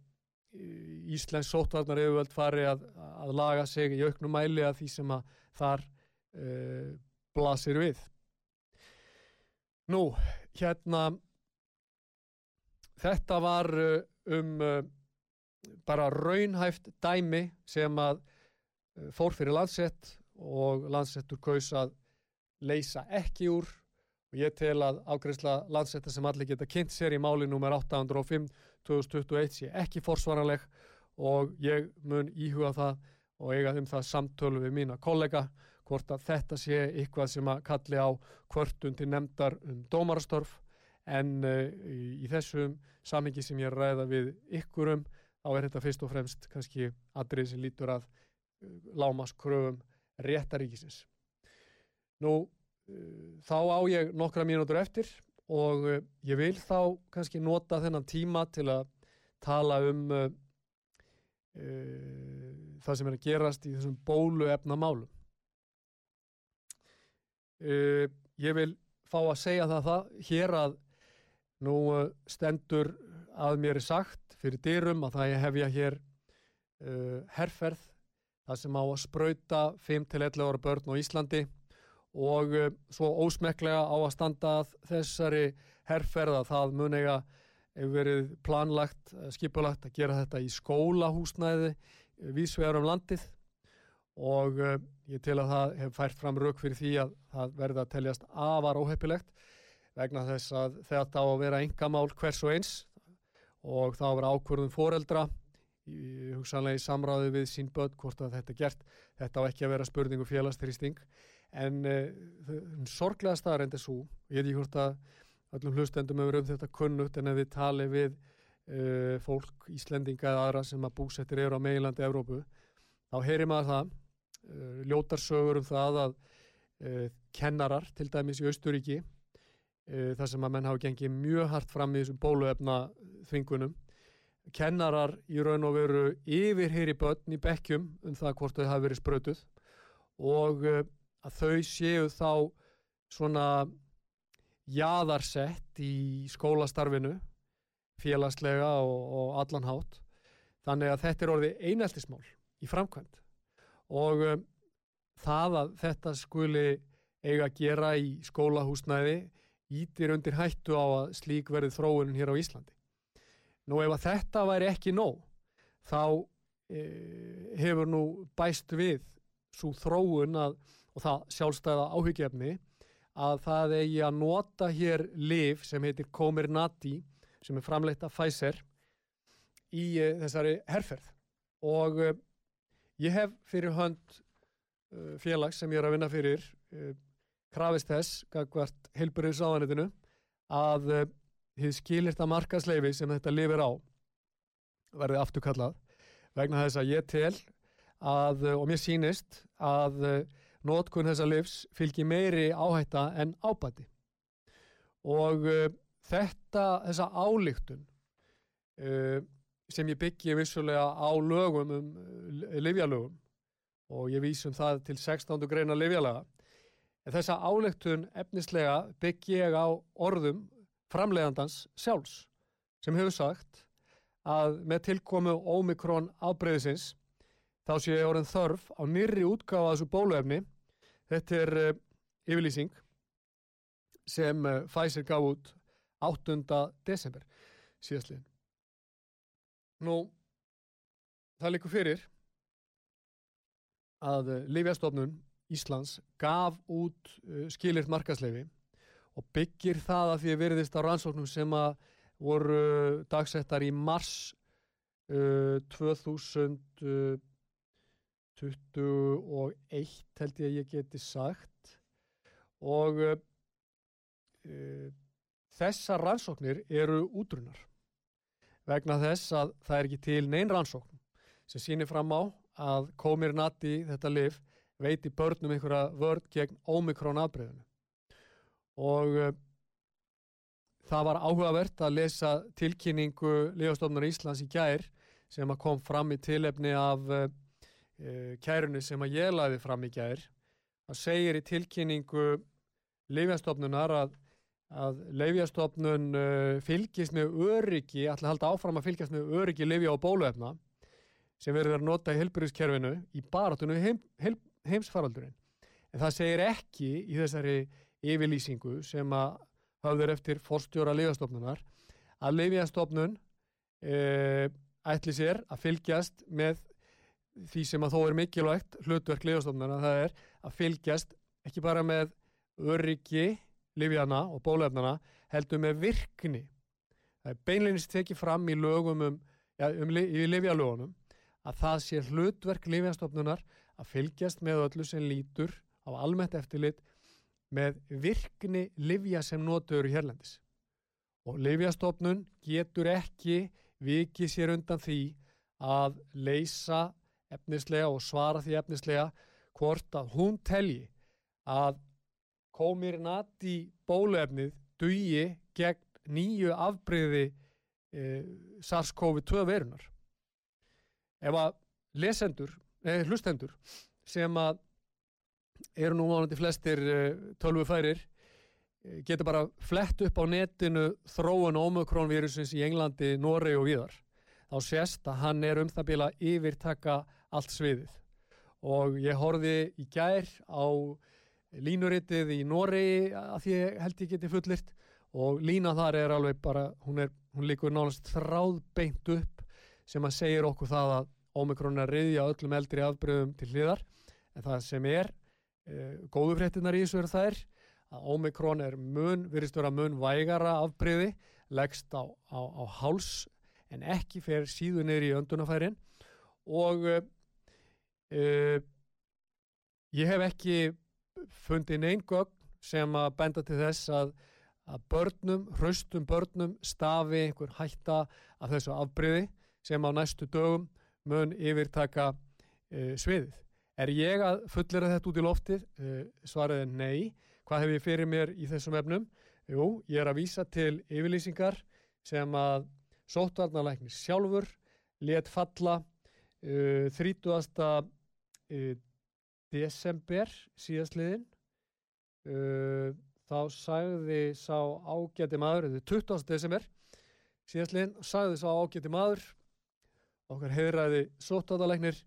A: Íslensk sóttvarnar yfirvöld fari að, að laga sig í auknum mæli að því sem að þar uh, blasir við. Nú, hérna, þetta var uh, um uh, bara raunhæft dæmi sem að fór fyrir landsett og landsettur kaus að leysa ekki úr og ég tel að ágreifsla landsetta sem allir geta kynnt sér í máli nummer 805 2021 sé ekki forsvaranleg og ég mun íhuga það og eiga um það samtölu við mína kollega hvort að þetta sé eitthvað sem að kalli á kvörtun til nefndar um dómarastörf en uh, í, þessum samingi sem ég ræða við ykkurum þá er þetta fyrst og fremst kannski atrið sem lítur að uh, lámaskröfum réttaríkisins. Nú, uh, þá á ég nokkra mínútur eftir og uh, ég vil þá kannski nota þennan tíma til að tala um uh, uh, það sem er að gerast í þessum bóluefna málum. Uh, ég vil fá að segja það, það hér að nú stendur að mér er sagt fyrir dyrum að það ég hefja hér herferð það sem á að sprauta 5-11 ára börn á Íslandi og uh, svo ósmeklega á að standa að þessari herferð að það mun eiga hefur verið planlagt, eh, skipulagt að gera þetta í skólahúsnæði vísvegar um landið. Og ég tel að það hef fært fram rauk fyrir því að það verði að teljast afar óheppilegt vegna þess að þetta á að vera engamál hvers og eins. Og það á að vera ákvörðum foreldra hugsanlega í samráði við sín börn hvort að þetta er gert. Þetta á ekki að vera spurningu félagstrýsting en uh, sorglega staðarind er svo ég veit ekki hvort að öllum hlustendum hefur um þetta kunnugt en ef við tali við uh, fólk, Íslendinga eða aðra sem að búsettir eru á meilandi Evrópu þá heyrir maður það uh, ljótarsögur um það að uh, kennarar til dæmis í Austuríki þar sem að menn hafa gengið mjög hart fram í þessum bóluefna þvingunum kennarar í raun og veru yfir heyri börn í bekkjum um það hvort þau hafi verið sprötuð og að þau séu þá svona jaðarsett í skólastarfinu félagslega og, og allanhátt þannig að þetta er orðið eineltismál í framkvæmt og um, það að þetta skuli eiga að gera í skólahúsnæði ítir undir hættu á að slík verið þróunin hér á Íslandi. Nú ef að þetta væri ekki nóg þá e, hefur nú bæst við svo þróun að, og það sjálfstæða áhyggjefni að það eigi að nota hér liv sem heitir Comirnaty sem er framleitt af Pfizer í e, þessari herferð. Og e, ég hef fyrir hönd e, félags sem ég er að vinna fyrir e, krafist þess, gagvart heilburiðs áðanitinu, að uh, þið skilir það markasleifi sem þetta lifir á verði afturkallað vegna þess að ég tel að, uh, og mér sýnist að notkun þessa livs fylgir meiri áhætta en ábati og uh, þetta, þessa álíktun uh, sem ég byggi vissulega á lögum um uh, livjalögum og ég vísum það til 16. greina livjalaga En þessa álegtun efnislega byggi ég á orðum framleiðandans sjálfs sem hefur sagt að með tilkomu ómikrón ábreyðisins þá sé ég orðin þörf á nýrri útgáfa þessu bóluefni. Þetta er uh, yfirlýsing sem uh, Pfizer gaf út 8. desember síðastliðin. Nú, það likur fyrir að eh, uh, Livjastofnun Íslands gaf út skilirt markasleifi og byggir það að því að verðist á rannsóknum sem að voru dagsettar í mars 2000 21 held ég að ég geti sagt. Og uh, uh, þessar rannsóknir eru útrunar vegna þess að það er ekki til neyn rannsókn sem sýnir fram á að komir nati þetta lif veiti börnum einhverja vörd gegn ómikrón aðbreyðinu og uh, það var áhugavert að lesa tilkynningu Líðastofnur Íslands í gær sem að kom fram í tilefni af kærunni sem að ég laði fram í gær. Það segir í tilkynningu Leofstofnunar að, að leifjastofnun uh, fylgist með öryggi, ætla að halda áfram að fylgjast með öryggi leifja og bóluefna sem verður að nota í helbriðskerfinu í baratunum heim, heim, heimsfaraldurinn. En það segir ekki í þessari yfirlýsingu sem að hafður eftir forstjóra leifjastofnunar að leifjastofnun uh, ætli sér að fylgjast með því sem að þó er mikilvægt hlutverk leifjastofnunar, það er að fylgjast ekki bara með öryggi livjana og bólefnana heldur með virkni. Það er beinleginist tekið fram í lögum um, ja, um í livjalögunum að það sé hlutverk livjastofnunar að fylgjast með öllu sem lítur á almennt eftirlit með virkni livja sem notur hérlendis. Og livjastofnun getur ekki vikið sér undan því að leysa efnislega og svara því efnislega hvort að hún telji að komir nati bóluefnið dugi gegn nýju afbreyði e, SARS-CoV-2 verunar. Ef að lesendur, eða hlustendur sem að eru nú vonandi flestir e, tölvufærir e, geta bara flett upp á netinu þróun Omikron-vírusins í Englandi, Noregi og víðar. Þá sést að hann er um það bila yfirtaka allt sviðið. Og ég horfði í gær á línuritið í Noregi að því held ég geti fullirt og lína þar er alveg bara, hún, er, hún líkur nánast þráðbeint upp sem að segir okkur það að Omikron er reyðja öllum eldri afbröðum til hliðar en það sem er e, góðu fréttinar í þessu er er að Omikron er mun, virðist vera mun vægara afbreyði, leggst á, á, á háls en ekki fer síðu niður í öndunafærin og e, e, ég hef ekki fundið neinn gögn sem að benda til þess að, að börnum, hraustum börnum stafi einhver hætta af þessu afbreyði sem á næstu dögum mun yfirtaka uh, sviðið. Er ég að fullera þetta út í loftið? Uh, svarið er nei. Hvað hef ég fyrir mér í þessum efnum? Jú, ég er að vísa til yfirlýsingar sem að sóttvarnalæknir sjálfur let falla uh, 30. Uh, desember síðastliðin uh, þá sagði sá ágæti maður, þetta er 20. desember síðastliðin, sagði sá ágæti maður okkar heiðræði sóttátalegnir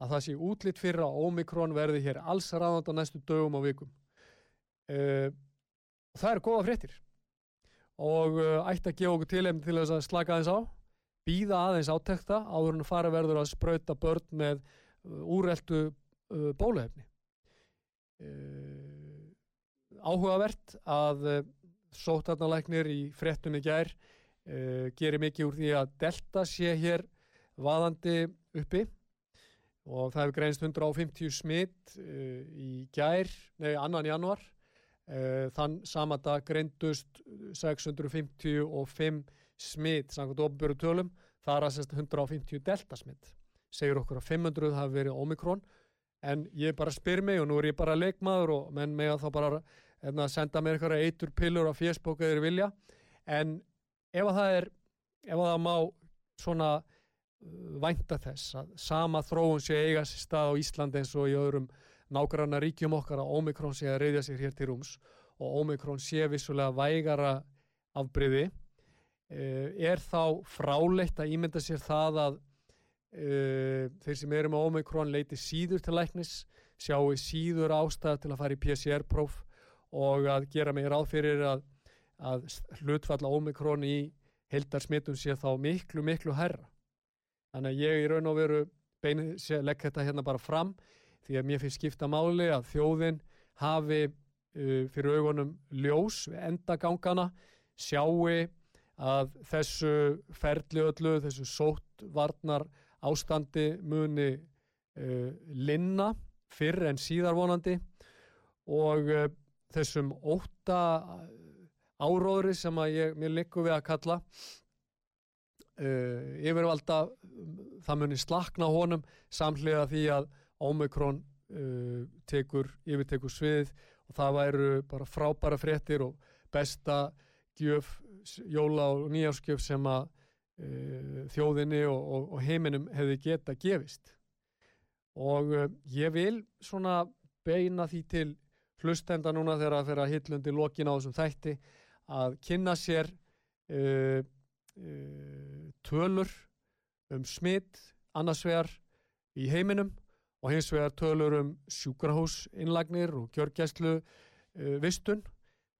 A: að það sé útlitt fyrir að Omikron verði hér alls ráðand á næstu dögum og vikum uh, það eru góða fréttir og uh, ætti að gefa okkur tilefni til þess að slaka aðeins á býða aðeins átekta áður en fara verður að sprauta börn með úreltu uh, bóluefni. Uh, áhugavert að sótarnalæknir í fréttum í gær gerir mikið úr því að delta sé hér vaðandi uppi. Og það hefur greinst 150 smitt í gær, nei annan januar þann sama dag greindust 655 smitt samkvæmt ofnbjörðu tölum. Þar að sérst 150 delta smitt segir okkur að 500 hafi verið Omikron en ég bara spyr mig og nú er ég bara leikmaður og menn mig að þá bara hérna, senda mér eitthvað eitur pillur á Facebook eða vilja. En ef að það er ef að það má svona uh, vænta þess að sama þróun sé eiga sér stað á Íslandi eins og í öðrum nágranna ríkjum okkar að Omikron sé að reyðja sér hér til rúms og Omikron sé vissulega vægara afbriði er þá fráleitt að ímynda sér það að uh, þeir sem eru með Omikron leiti síður til læknis sjáu síður ástæð til að fara í PCR-próf og að gera mig ráð fyrir að, að hlutfalla Omikron í heildarsmittum sé þá miklu, miklu herra. Þannig að ég í raun og veru legg þetta hérna bara fram því að mér finnst skipta máli að þjóðin hafi uh, fyrir augunum ljós við endagangana, sjáu að þessu ferli öllu, þessu sóttvarnar ástandi muni uh, linna fyrr en síðar vonandi. Og uh, þessum óta áróðri sem að ég, mér likur við að kalla uh, yfirvalda það muni slakna honum samhliða því að Omikron uh, tekur, yfirtekur svið og það væru bara frábæra fréttir og besta gjöf, jóla og nýjáskjöf sem að uh, þjóðinni og, og, og heiminum hefði geta gefist. Og uh, ég vil svona beina því til hlustenda núna þegar að fyrir að hillundi lokin á þessum þætti að kynna sér uh, uh, tölur um smitt annars vegar í heiminum og hins vegar tölur um sjúkrahús innlagnir og gjörgæslu uh, vistun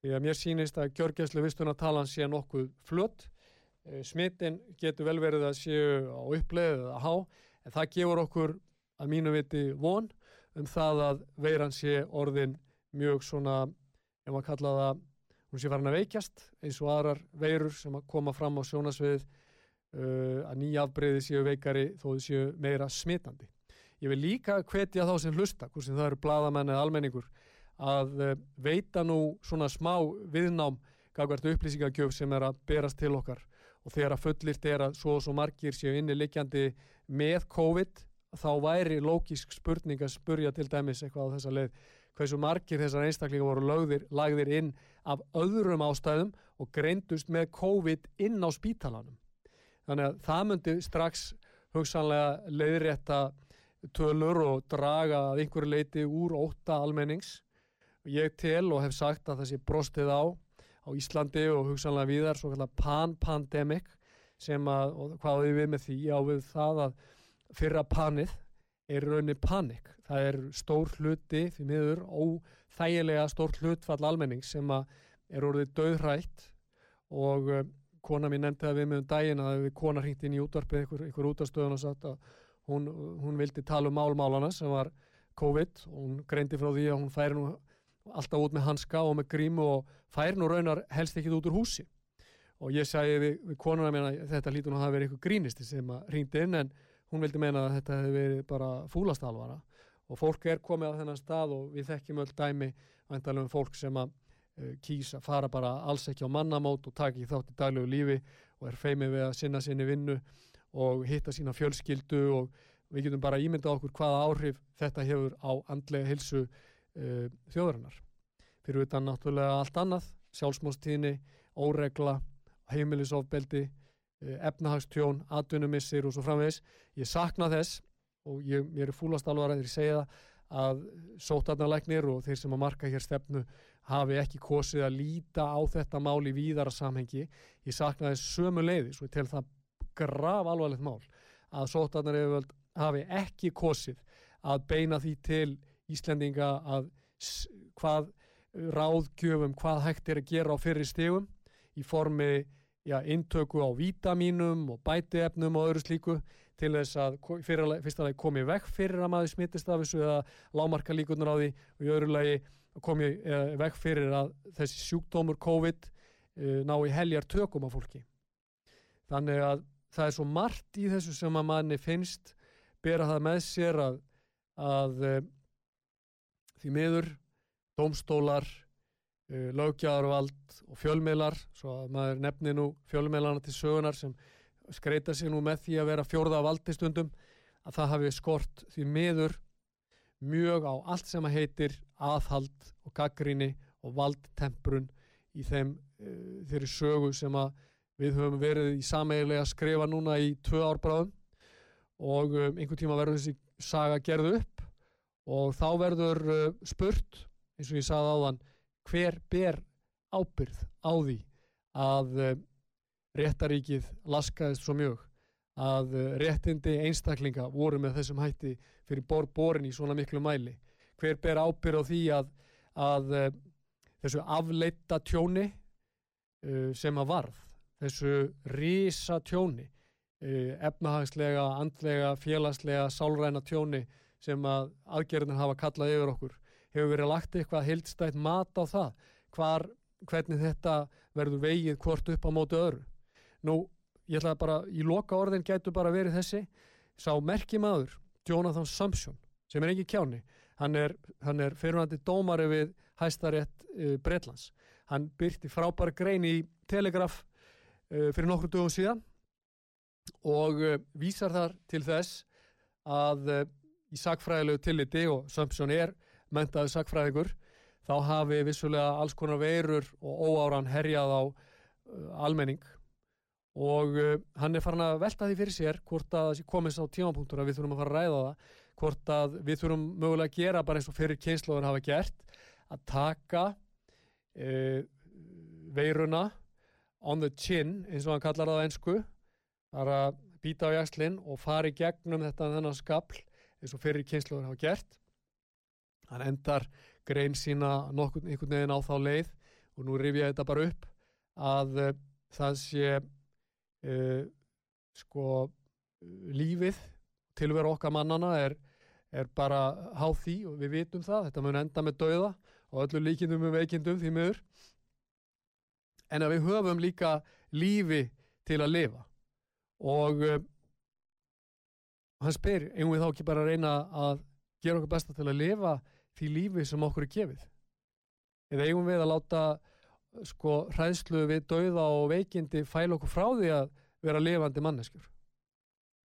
A: því að mér sýnist að gjörgæslu vistun að talan sé nokkuð flött uh, smittin getur vel verið að séu á uppleið eða há en það gefur okkur að mínu viti von um það að veiran sé orðin mjög svona ef maður kalla það hún sé farin að veikjast eins og aðrar veirur sem að koma fram á sjónasvið uh, að nýja afbreyði séu veikari þó þau séu meira smitandi. Ég vil líka hvetja þá sem hlusta, hvort sem það eru bladamenn eða almenningur, að uh, veita nú svona smá viðnám gagvart upplýsingagjöf sem er að berast til okkar og þegar að fullirt er að svo og svo margir séu inni liggjandi með COVID þá væri lógisk spurning að spurja til dæmis eitthvað á þessa leið hversu margir þessar einstaklingar voru lögðir, lagðir inn af öðrum ástæðum og greindust með COVID inn á spítalanum. Þannig að það myndi strax hugsanlega leiðrétta tölur og draga að einhverju leiti úr óta almennings. Ég tel og hef sagt að það sé brostið á á Íslandi og hugsanlega viðar svo kallar pan-pandemic sem að, og hvað við við með því á við það að fyrra panið er raunni panik. Það er stór hluti því miður óþægilega stór hlutfall almenning sem að er orðið döðrætt og uh, kona mín nefndi það við með um daginn að við kona hringt inn í útvarpið ykkur, ykkur útastöðun og sagt að hún, hún vildi tala um málmálana sem var COVID. Og hún greindi frá því að hún færi nú alltaf út með hanska og með grímu og færi nú raunar helst ekkit út úr húsi. Og ég sagði við, við konuna mín að þetta lítur nú að hafa verið ykkur grínisti sem að hringdi inn en hún vildi meina að þetta hefði verið bara fúlastalvara og fólk er komið á þennan stað og við þekkjum öll dæmi vandalega um fólk sem að uh, kýs að fara bara alls ekki á mannamót og taka í þátt í daglegu lífi og er feimið við að sinna sinni vinnu og hitta sína fjölskyldu og við getum bara ímyndað okkur hvaða áhrif þetta hefur á andlega hilsu uh, þjóðarinnar. Fyrir utan náttúrulega allt annað, sjálfsmóstíðni, óregla, heimilisofbeldi, uh, efnahagstjón, atvinnumissir og svo framvegis. Ég sakna þess og ég, mér er fúlast alvar að þeir segja að sótarnarleiknir og þeir sem að marka hér stefnu hafi ekki kosið að líta á þetta mál í víðara samhengi. Ég sakna þess sömu leiði, svo ég tel það graf alvarlegt mál að sótarnarleikvöld hafi ekki kosið að beina því til Íslendinga að hvað ráðgjöfum, hvað hægt er að gera á fyrri stegum í formi já, intöku á vítamínum og bætiefnum og öðru slíku til þess að lagi- fyrsta lagi komi vekk fyrir að maður smittist af þessu eða lámarka líkunar á því og í öðru lagi komi eh, vekk fyrir að þessi sjúkdómur COVID eh, ná í heljar tökum á fólki. Þannig að það er svo margt í þessu sem að manni finnst bera það með sér að, að eh, því miður dómstólar, uh, löggjæðarvald og fjölmiðlar, svo að maður nefni nú fjölmiðlarna til sögunar sem skreita sig nú með því að vera fjórða valdi stundum, að það hafi skort því miður mjög á allt sem að heitir aðhald og gaggrinni og valdtemprun í þeim uh, þeirri sögu sem að við höfum verið í sameigilega að skrifa núna í tvö árbráðum og um, einhvern tíma verður þessi saga gerð upp og þá verður uh, spurt eins og ég sagði áðan hver ber ábyrð á því að uh, réttaríkið laskaðist svo mjög að uh, réttindi einstaklinga voru með þessum hætti fyrir bor borin í svona miklu mæli? Hver ber ábyrð á því að, að uh, þessu afleita tjóni uh, sem að varð þessu rísa tjóni uh, efnahagslega, andlega, félagslega, sálræna tjóni sem að aðgerðin hafa kallað yfir okkur. Hefur verið lagt eitthvað heildstætt mat á það hvar, hvernig þetta verður vegið hvort upp á móti öðru? Nú, ég ætla bara í loka orðin gætu bara verið þessi. Sá merki maður, Jonathan Sumption sem er ekki kjáni hann er, er fyrirhandi dómari við hæstarétt uh, Bretlands. Hann byrti frábæra grein í Telegraf fyrir nokkru dögum síðan og uh, vísar þar til þess að uh, í sagfræðilegu tilliti og Sumption er mentaði sagfræðingur þá hafi vissulega alls konar veirur og óáran herjað á almenning. Og hann er farin að velta því fyrir sér hvort að það komist á tímapunktur að við þurfum að fara að ræða það hvort að við þurfum mögulega að gera bara eins og fyrir kynnslóður hafa gert að taka uh, veiruna on the chin, eins og hann kallar það á ensku það er að býta á jakslinn og fara í gegnum þetta þennan skapl eins og fyrir kynsluður hafa gert. Hann endar grein sína nokkur, einhvern veginn á þá leið og nú rifja ég þetta bara upp að uh, það sé uh, sko lífið tilveru okkar mannana er, er bara háð því og við vitum það, þetta mun enda með dauða og öllu líkindum um veikindum því miður en að við höfum líka lífi til að lifa. Og uh, hann spyr, eigum við þá ekki bara að reyna að gera okkur besta til að lifa því lífi sem okkur er gefið? Eða eigum við að láta sko hræðslu við dauða og veikindi fæla okkur frá því að vera lifandi manneskjur?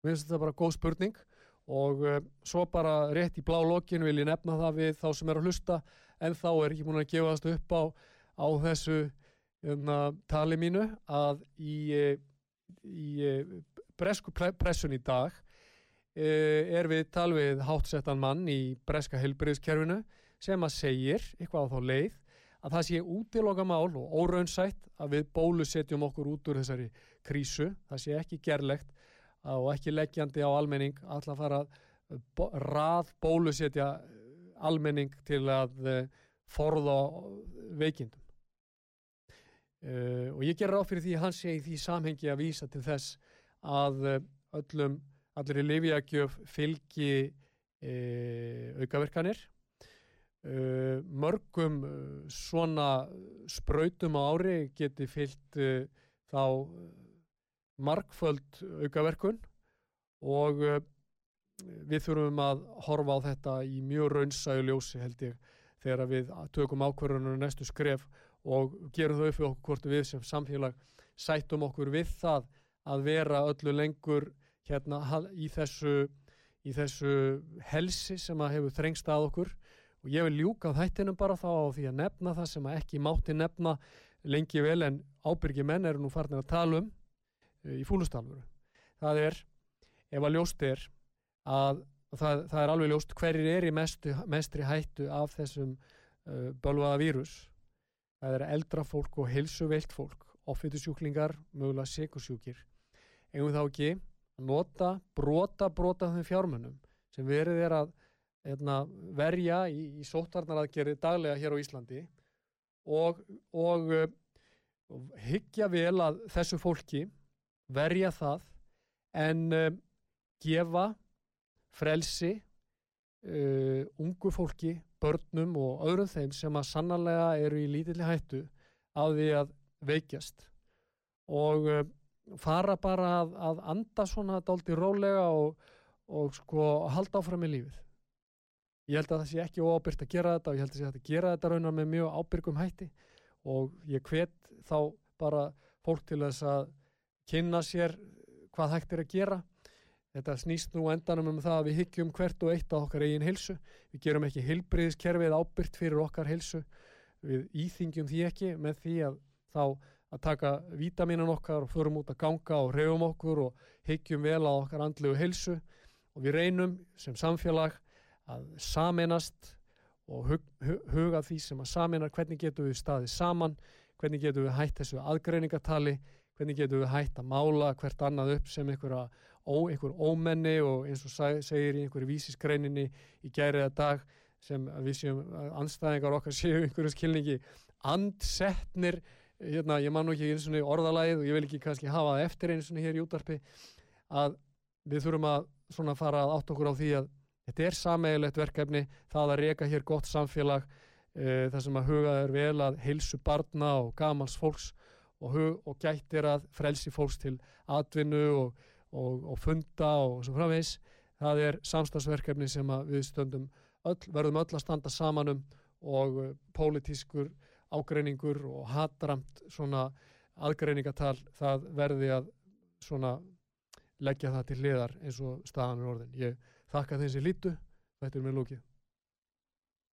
A: Mér finnst þetta bara góð spurning og uh, svo bara rétt í blá lokinu vil ég nefna það við þá sem er að hlusta. En þá er ekki búin að gefast upp á, á þessu tali mínu að í, eh, í eh, bresku pre- pressun í dag eh, er við tal við hátsettan mann í breska heilbriðskerfinu sem að segir, eitthvað á þá leið að það sé útiloka mál og óraunsætt að við bólusetjum okkur út úr þessari krísu, það sé ekki gerlegt og ekki leggjandi á almenning að að fara að rað bólusetja almenning til að forða veikindum uh, og ég ger ráð fyrir því að hann sé í því samhengi að vísa til þess að uh, öllum allir í lifjagjöf fylgi uh, aukaverkanir. Uh, mörgum svona sprautum á ári geti fyllt uh, þá margföld aukaverkun. Og við þurfum að horfa á þetta í mjög raunsæju ljósi held ég þegar við tökum ákvörðunum næstu skref og gerum þau upp við okkur hvort við sem samfélag sættum okkur við það að vera öllu lengur hérna í þessu, í þessu helsi sem að hefur þrengst að okkur og ég vil ljúka þættinum bara þá á því að nefna það sem ekki mátti nefna lengi vel en ábyrgi menn eru nú farnir að tala um eh, í fúlustalvuru. Það er, ef að ljóst er að það, það er alveg ljóst hverjir er í mestu, mestri hættu af þessum uh, bölvaða vírus. Það er eldra fólk og heilsuveilt fólk, offitusjúklingar, mögulega sikursjúkir. Eigum við þá ekki að nota, brota, brota þeim fjármunum sem verið er að hérna, verja í, í sóttarnaraðgerið daglega hér á Íslandi og, og, og hyggja vel að þessu fólki, verja það en uh, gefa frelsi uh, ungu fólki, börnum og öðrum þeim sem að sannarlega eru í lítilli hættu á því að veikjast. Og uh, fara bara að, að anda svona dálítið rólega og, og sko halda áfram með lífið. Ég held að það sé ekki óábyrgt að gera þetta og ég held að það sé að gera þetta raunar með mjög ábyrgum hætti. Og ég hvet þá bara fólk til þess að kynna sér hvað hægt er að gera Þetta snýst nú endanum um það að við hyggjum hvert og eitt á okkar eigin heilsu. Við gerum ekki heilbriðiskerfið ábyrgt fyrir okkar heilsu. Við íþingjum því ekki með því að þá að taka vítaminin okkar og förum út að ganga og reyfum okkur og hyggjum vel á okkar andlegu heilsu og við reynum sem samfélag að saminast og hug, huga því sem að saminar hvernig getum við staðið saman, hvernig getum við hætt þessu aðgreiningatali, hvernig getum við hætt að mála hvert annað upp sem einhverja ó, einhver ómenni og eins og segir í einhverju vísisgreininni í gæriða dag sem við séum að andstæðingar okkar <laughs> séu einhverju skilningi andsetnir hérna, ég man nú ekki eins og orðalagið og ég vil ekki kannski hafa það eftir eins og hér í útarpi að við þurfum að svona fara að átt okkur á því að þetta er sameigilegt verkefni það að reka hér gott samfélag e, þar sem að hugað er vel að heilsu barna og gamals fólks og, hug, og gættir að frelsi fólks til atvinnu og, og, og funda og svo framvegs það er samstagsverkefni sem við stöndum öll, verðum öll að standa samanum og uh, pólitískur ágreiningur og hatramt svona aðgreiningatal það verði að svona leggja það til hliðar eins og staðan er orðin. Ég þakka þeim sem lítu, þetta er mér lókið.